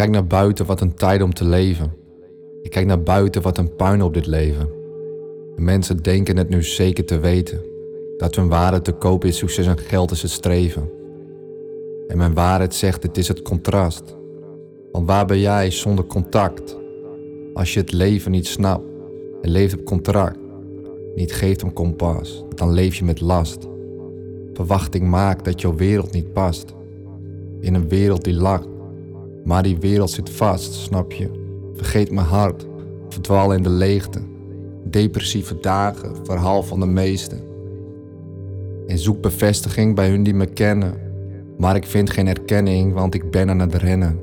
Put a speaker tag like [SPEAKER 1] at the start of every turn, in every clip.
[SPEAKER 1] kijk naar buiten, wat een tijd om te leven. Ik kijk naar buiten, wat een puin op dit leven. De mensen denken het nu zeker te weten. Dat hun waarde te koop is, succes en geld is het streven. En mijn waarheid zegt, het is het contrast. Want waar ben jij zonder contact? Als je het leven niet snapt en leeft op contract, niet geeft om kompas, dan leef je met last. Verwachting maakt dat jouw wereld niet past. In een wereld die lacht, maar die wereld zit vast, snap je? Vergeet mijn hart, verdwaal in de leegte. Depressieve dagen, verhaal van de meesten. En zoek bevestiging bij hun die me kennen. Maar ik vind geen erkenning, want ik ben aan het rennen.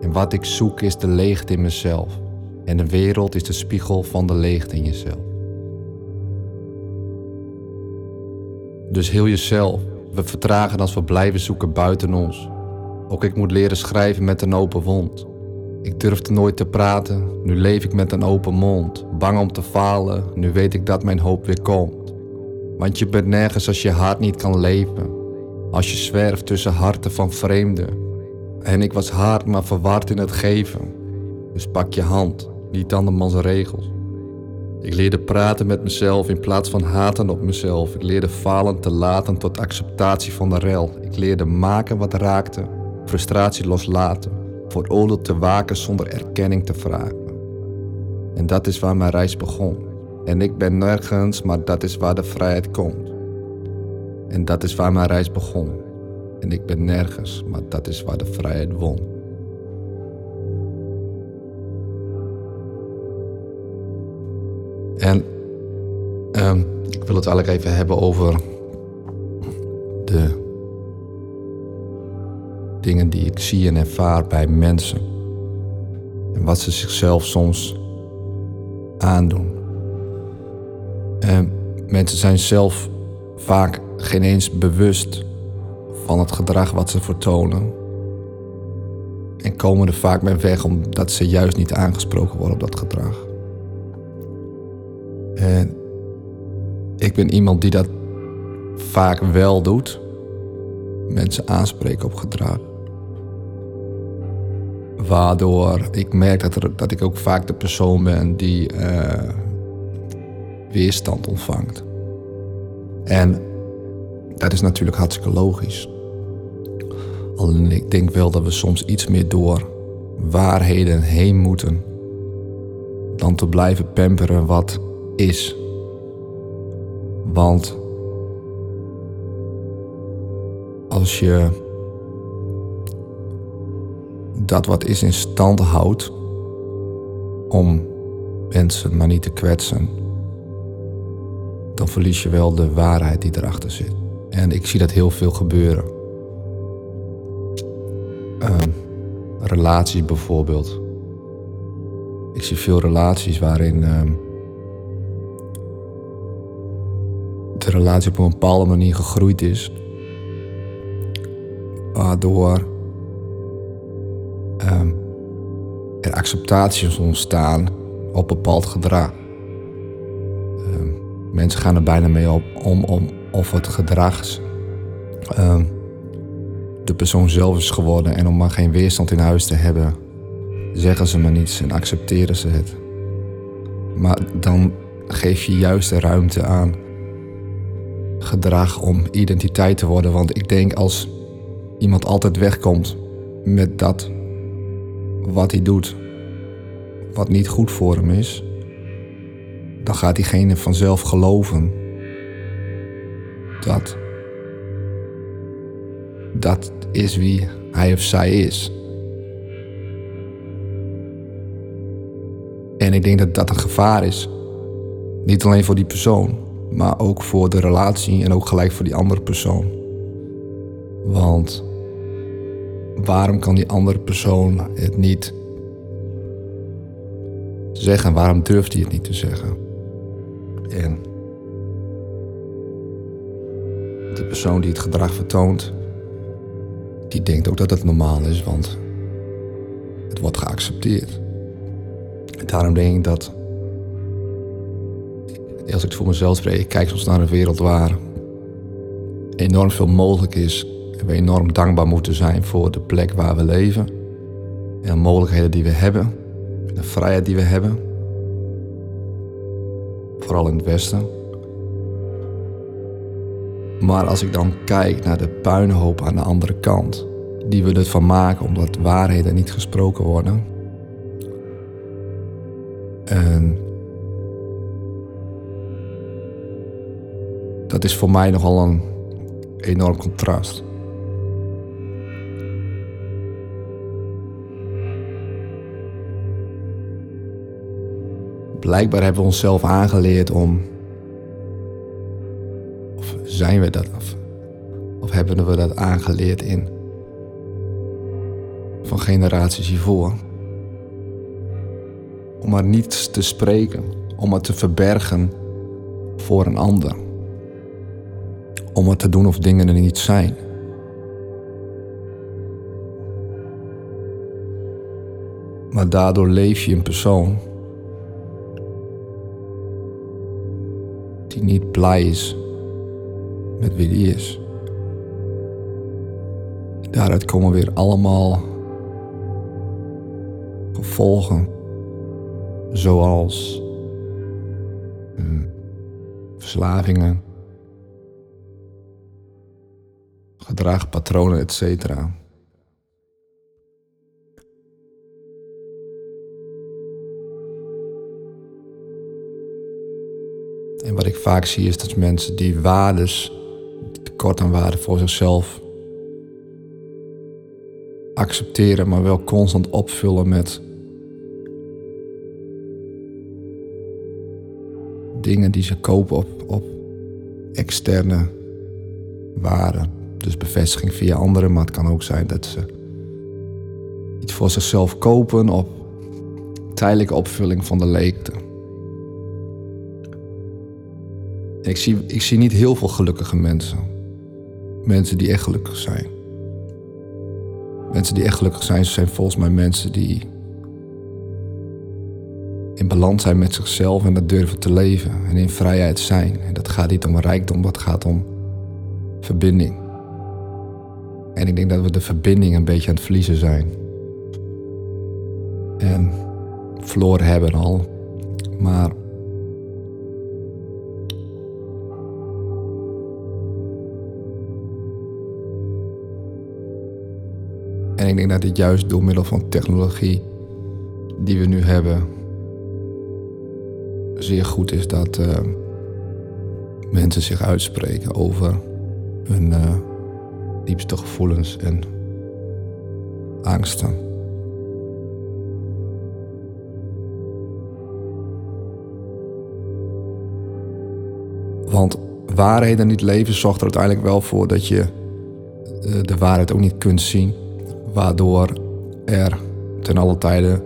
[SPEAKER 1] En wat ik zoek is de leegte in mezelf. En de wereld is de spiegel van de leegte in jezelf. Dus heel jezelf. We vertragen als we blijven zoeken buiten ons. Ook ik moet leren schrijven met een open wond. Ik durfde nooit te praten, nu leef ik met een open mond. Bang om te falen, nu weet ik dat mijn hoop weer komt. Want je bent nergens als je hart niet kan leven. Als je zwerft tussen harten van vreemden. En ik was hard, maar verward in het geven. Dus pak je hand, niet andermans regels. Ik leerde praten met mezelf in plaats van haten op mezelf. Ik leerde falen te laten tot acceptatie van de rel. Ik leerde maken wat raakte, frustratie loslaten, voor oordeel te waken zonder erkenning te vragen. En dat is waar mijn reis begon. En ik ben nergens, maar dat is waar de vrijheid komt. En dat is waar mijn reis begon. En ik ben nergens, maar dat is waar de vrijheid won. En um, ik wil het eigenlijk even hebben over de dingen die ik zie en ervaar bij mensen. En wat ze zichzelf soms aandoen. En mensen zijn zelf vaak geen eens bewust van het gedrag wat ze vertonen. En komen er vaak mee weg omdat ze juist niet aangesproken worden op dat gedrag. En ik ben iemand die dat vaak wel doet. Mensen aanspreken op gedrag. Waardoor ik merk dat, er, dat ik ook vaak de persoon ben die uh, weerstand ontvangt. En dat is natuurlijk hartstikke logisch. Alleen ik denk wel dat we soms iets meer door waarheden heen moeten dan te blijven pamperen wat is. Want als je dat wat is in stand houdt om mensen maar niet te kwetsen, dan verlies je wel de waarheid die erachter zit. En ik zie dat heel veel gebeuren. Uh, relaties bijvoorbeeld. Ik zie veel relaties waarin uh, de relatie op een bepaalde manier gegroeid is. Waardoor uh, er acceptaties ontstaan op bepaald gedrag. Ehm, mensen gaan er bijna mee op om, om of het gedrag ehm, de persoon zelf is geworden en om maar geen weerstand in huis te hebben, zeggen ze maar niets en accepteren ze het. Maar dan geef je juist de ruimte aan gedrag om identiteit te worden. Want ik denk als iemand altijd wegkomt met dat wat hij doet, wat niet goed voor hem is, dan gaat diegene vanzelf geloven dat dat is wie hij of zij is. En ik denk dat dat een gevaar is. Niet alleen voor die persoon, maar ook voor de relatie en ook gelijk voor die andere persoon. Want waarom kan die andere persoon het niet zeggen? Waarom durft hij het niet te zeggen? En de persoon die het gedrag vertoont, die denkt ook dat het normaal is, want het wordt geaccepteerd. En daarom denk ik dat, als ik voor mezelf spreek, ik kijk soms naar een wereld waar enorm veel mogelijk is we enorm dankbaar moeten zijn voor de plek waar we leven. En mogelijkheden die we hebben. De vrijheid die we hebben. Vooral in het Westen. Maar als ik dan kijk naar de puinhoop aan de andere kant, die we ervan maken omdat waarheden niet gesproken worden. En dat is voor mij nogal een enorm contrast. Blijkbaar hebben we onszelf aangeleerd om. Of zijn we dat? Of, of hebben we dat aangeleerd in. van generaties hiervoor? Om maar niets te spreken, om het te verbergen voor een ander. Om het te doen of dingen er niet zijn. Maar daardoor leef je een persoon die niet blij is met wie die is. Daaruit komen weer allemaal gevolgen, zoals hmm, verslavingen, gedragpatronen, etc. En wat ik vaak zie is dat mensen die waardes, tekort aan waarde voor zichzelf, accepteren, maar wel constant opvullen met dingen die ze kopen op, op externe waarden. Dus bevestiging via anderen, maar het kan ook zijn dat ze iets voor zichzelf kopen op tijdelijke opvulling van de leegte. Ik zie, ik zie niet heel veel gelukkige mensen. Mensen die echt gelukkig zijn. Mensen die echt gelukkig zijn, zijn volgens mij mensen die in balans zijn met zichzelf en dat durven te leven en in vrijheid zijn. En dat gaat niet om rijkdom, dat gaat om verbinding. En ik denk dat we de verbinding een beetje aan het verliezen zijn. En verloren hebben al. Maar ik denk dat dit juist door middel van technologie die we nu hebben, zeer goed is dat uh, mensen zich uitspreken over hun uh, diepste gevoelens en angsten. Want waarheden niet leven zorgt er uiteindelijk wel voor dat je uh, de waarheid ook niet kunt zien waardoor er ten alle tijde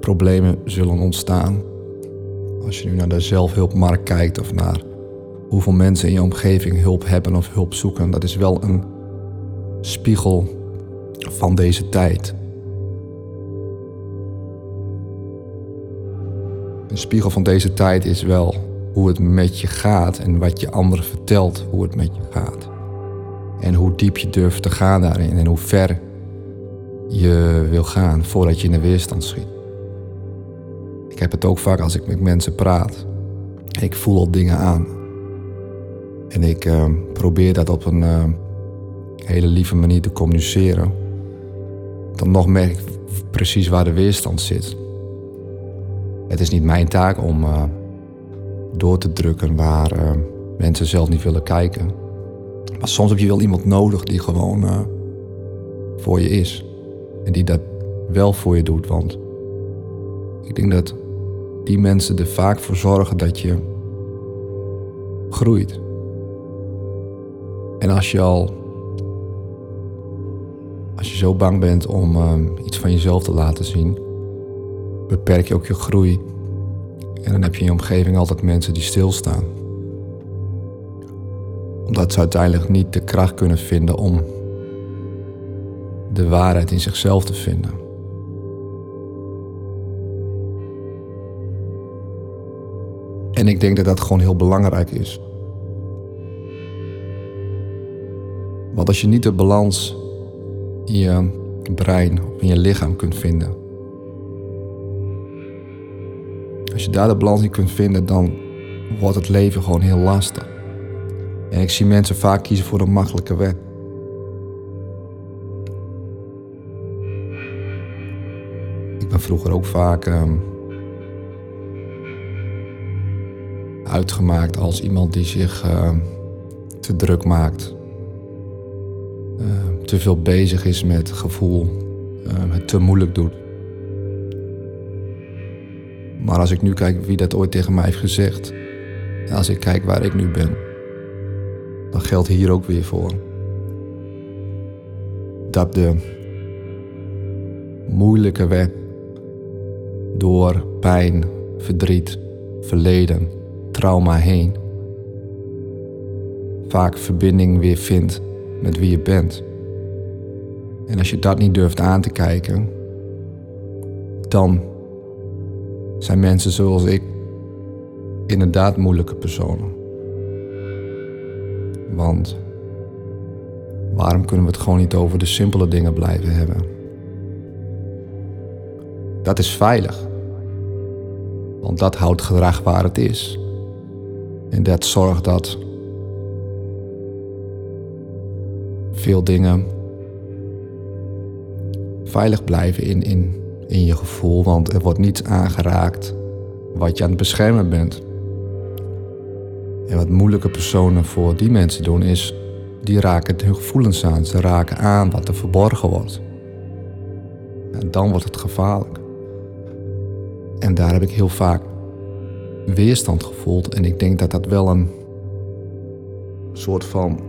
[SPEAKER 1] problemen zullen ontstaan. Als je nu naar de zelfhulpmarkt kijkt of naar hoeveel mensen in je omgeving hulp hebben of hulp zoeken, dat is wel een spiegel van deze tijd. Een spiegel van deze tijd is wel hoe het met je gaat en wat je anderen vertelt hoe het met je gaat. En hoe diep je durft te gaan daarin en hoe ver je wil gaan voordat je in de weerstand schiet. Ik heb het ook vaak als ik met mensen praat. Ik voel al dingen aan. En ik uh, probeer dat op een uh, hele lieve manier te communiceren. Dan nog merk ik precies waar de weerstand zit. Het is niet mijn taak om uh, door te drukken waar mensen zelf niet willen kijken. Maar soms heb je wel iemand nodig die gewoon voor je is. En die dat wel voor je doet. Want ik denk dat die mensen er vaak voor zorgen dat je groeit. En als je al. Als je zo bang bent om um, iets van jezelf te laten zien, beperk je ook je groei. En dan heb je in je omgeving altijd mensen die stilstaan. Omdat ze uiteindelijk niet de kracht kunnen vinden om de waarheid in zichzelf te vinden. En ik denk dat dat gewoon heel belangrijk is. Want als je niet de balans in je brein of in je lichaam kunt vinden. Als je daar de balans in kunt vinden, dan wordt het leven gewoon heel lastig. En ik zie mensen vaak kiezen voor een makkelijke weg. Vroeger ook vaak um, uitgemaakt als iemand die zich uh, te druk maakt. Uh, te veel bezig is met gevoel, het te moeilijk doet. Maar als ik nu kijk wie dat ooit tegen mij heeft gezegd, als ik kijk waar ik nu ben, dan geldt hier ook weer voor. Dat de moeilijke weg door pijn, verdriet, verleden, trauma heen vaak verbinding weer vindt met wie je bent. En als je dat niet durft aan te kijken, dan zijn mensen zoals ik inderdaad moeilijke personen. Want waarom kunnen we het gewoon niet over de simpele dingen blijven hebben? Dat is veilig. Want dat houdt gedrag waar het is. En dat zorgt dat veel dingen veilig blijven in, in, in je gevoel, want er wordt niets aangeraakt wat je aan het beschermen bent. En wat moeilijke personen voor die mensen doen is, die raken hun gevoelens aan. Ze raken aan wat er verborgen wordt. En dan wordt het gevaarlijk. En daar heb ik heel vaak weerstand gevoeld. En ik denk dat dat wel een soort van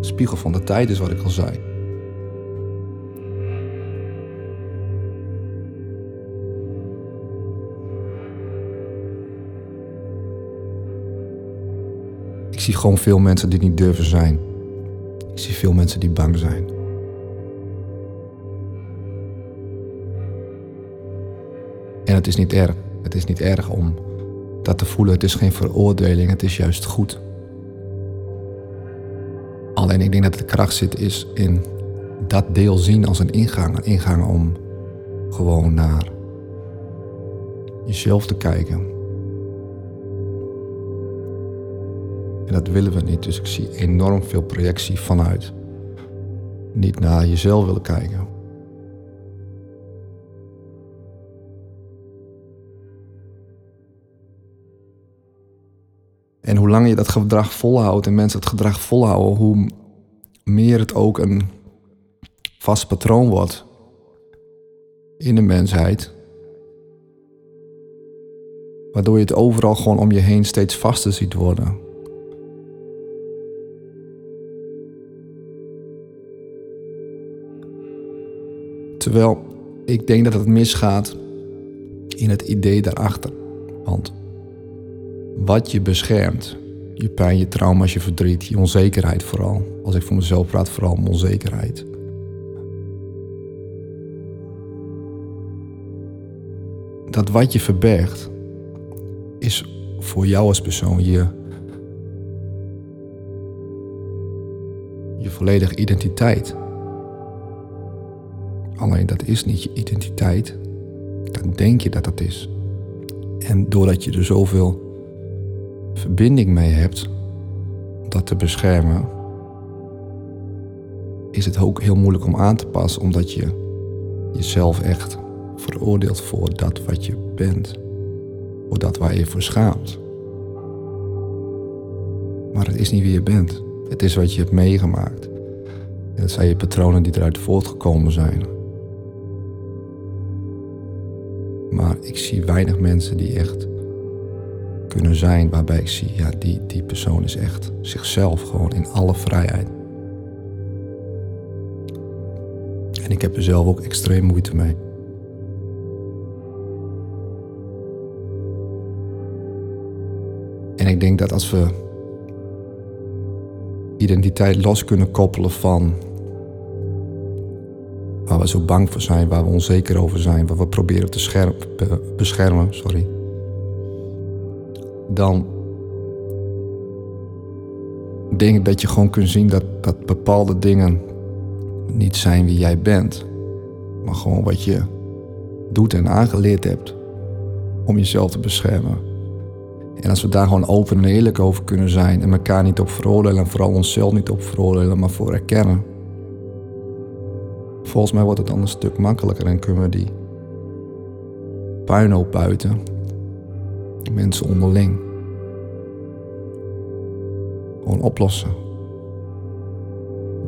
[SPEAKER 1] spiegel van de tijd is, wat ik al zei. Ik zie gewoon veel mensen die niet durven zijn. Ik zie veel mensen die bang zijn. Het is niet erg. Het is niet erg om dat te voelen. Het is geen veroordeling, het is juist goed. Alleen ik denk dat de kracht zit is in dat deel zien als een ingang. Een ingang om gewoon naar jezelf te kijken. En dat willen we niet. Dus ik zie enorm veel projectie vanuit. Niet naar jezelf willen kijken. En hoe langer je dat gedrag volhoudt en mensen het gedrag volhouden, hoe meer het ook een vast patroon wordt in de mensheid. Waardoor je het overal gewoon om je heen steeds vaster ziet worden. Terwijl ik denk dat het misgaat in het idee daarachter. Want wat je beschermt. Je pijn, je trauma's, je verdriet, je onzekerheid vooral. Als ik voor mezelf praat, vooral onzekerheid. Dat wat je verbergt, is voor jou als persoon je, je volledige identiteit. Alleen dat is niet je identiteit. Dan denk je dat dat is. En doordat je er zoveel verbinding mee hebt, dat te beschermen, is het ook heel moeilijk om aan te passen, omdat je jezelf echt veroordeelt voor dat wat je bent, voor dat waar je voor schaamt. Maar het is niet wie je bent. Het is wat je hebt meegemaakt. Dat zijn je patronen die eruit voortgekomen zijn. Maar ik zie weinig mensen die echt kunnen zijn waarbij ik zie, ja, die, die persoon is echt zichzelf gewoon in alle vrijheid. En ik heb er zelf ook extreem moeite mee. En ik denk dat als we identiteit los kunnen koppelen van waar we zo bang voor zijn, waar we onzeker over zijn, waar we proberen te scherp, beschermen, sorry dan denk ik dat je gewoon kunt zien dat, dat bepaalde dingen niet zijn wie jij bent. maar gewoon wat je doet en aangeleerd hebt om jezelf te beschermen. En als we daar gewoon open en eerlijk over kunnen zijn en elkaar niet op veroordelen en vooral onszelf niet op veroordelen, maar voor erkennen. Volgens mij wordt het dan een stuk makkelijker en kunnen we die puinhoop buiten, mensen onderling, gewoon oplossen.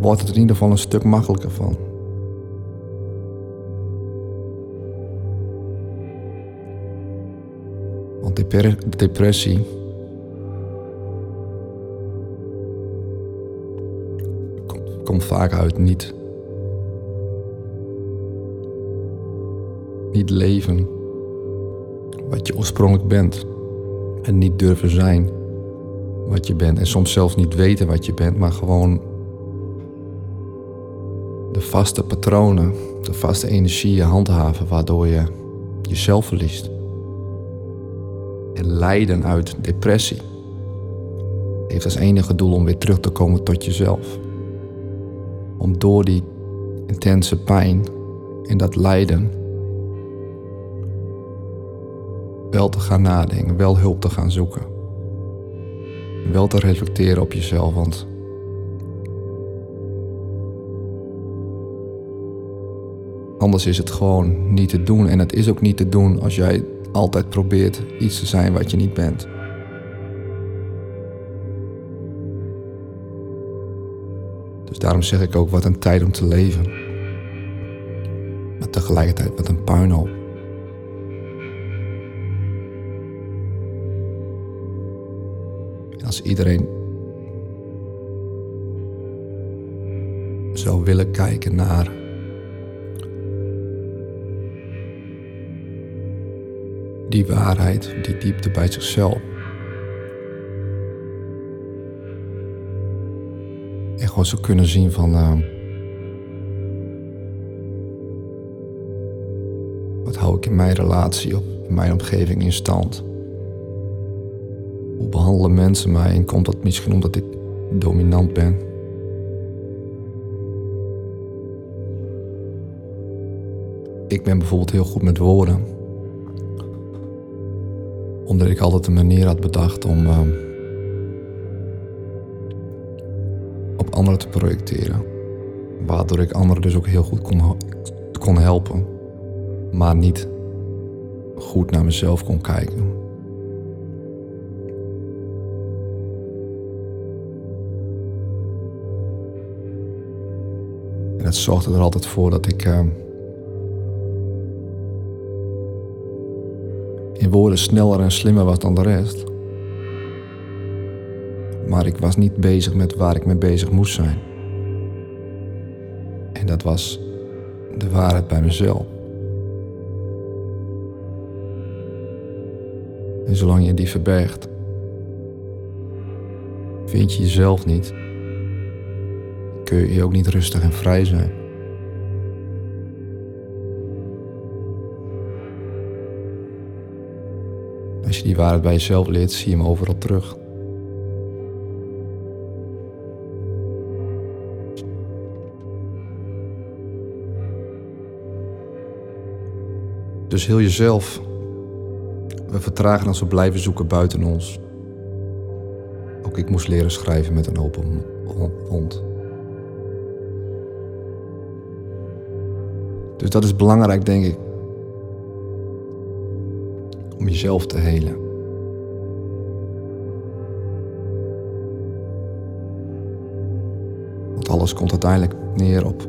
[SPEAKER 1] Wordt het in ieder geval een stuk makkelijker van. Want depressie komt vaak uit niet. Niet leven wat je oorspronkelijk bent. En niet durven zijn wat je bent. En soms zelfs niet weten wat je bent, maar gewoon de vaste patronen, de vaste energieën handhaven, waardoor je jezelf verliest en lijden uit depressie heeft als enige doel om weer terug te komen tot jezelf. Om door die intense pijn en dat lijden wel te gaan nadenken, wel hulp te gaan zoeken. Wel te reflecteren op jezelf, want anders is het gewoon niet te doen. En het is ook niet te doen als jij altijd probeert iets te zijn wat je niet bent. Dus daarom zeg ik ook wat een tijd om te leven. Maar tegelijkertijd wat een puinhoop. Als iedereen zou willen kijken naar die waarheid, die diepte bij zichzelf. En gewoon zo kunnen zien van. Uh, wat hou ik in mijn relatie of in mijn omgeving in stand? Hoe behandelen mensen mij en komt dat misschien omdat ik dominant ben? Ik ben bijvoorbeeld heel goed met woorden omdat ik altijd een manier had bedacht om uh, op anderen te projecteren. Waardoor ik anderen dus ook heel goed kon, kon helpen. Maar niet goed naar mezelf kon kijken. En het zorgde er altijd voor dat ik... Uh, in woorden sneller en slimmer was dan de rest. Maar ik was niet bezig met waar ik mee bezig moest zijn. En dat was de waarheid bij mezelf. En zolang je die verbergt, vind je jezelf niet, kun je ook niet rustig en vrij zijn. Als je die waarheid bij jezelf leert, zie je hem overal terug. Dus heel jezelf. We vertragen als we blijven zoeken buiten ons. Ook ik moest leren schrijven met een open mond. Dus dat is belangrijk, denk ik om jezelf te helen. Want alles komt uiteindelijk neer op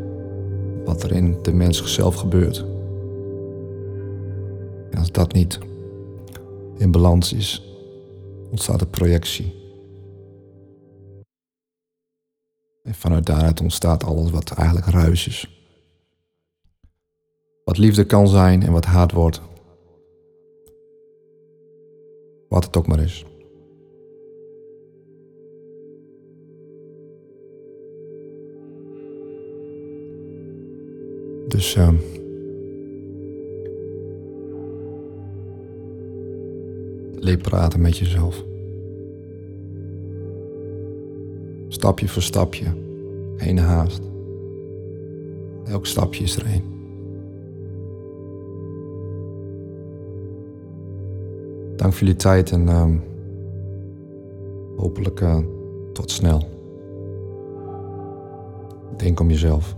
[SPEAKER 1] wat er in de mens zelf gebeurt. En als dat niet in balans is, ontstaat de projectie. En vanuit daaruit ontstaat alles wat eigenlijk ruis is. Wat liefde kan zijn en wat haat wordt. Wat het ook maar is. Dus uh, praten met jezelf. Stapje voor stapje, geen haast. Elk stapje is er één. Dank voor jullie tijd en ehm, hopelijk eh, tot snel. Denk om jezelf.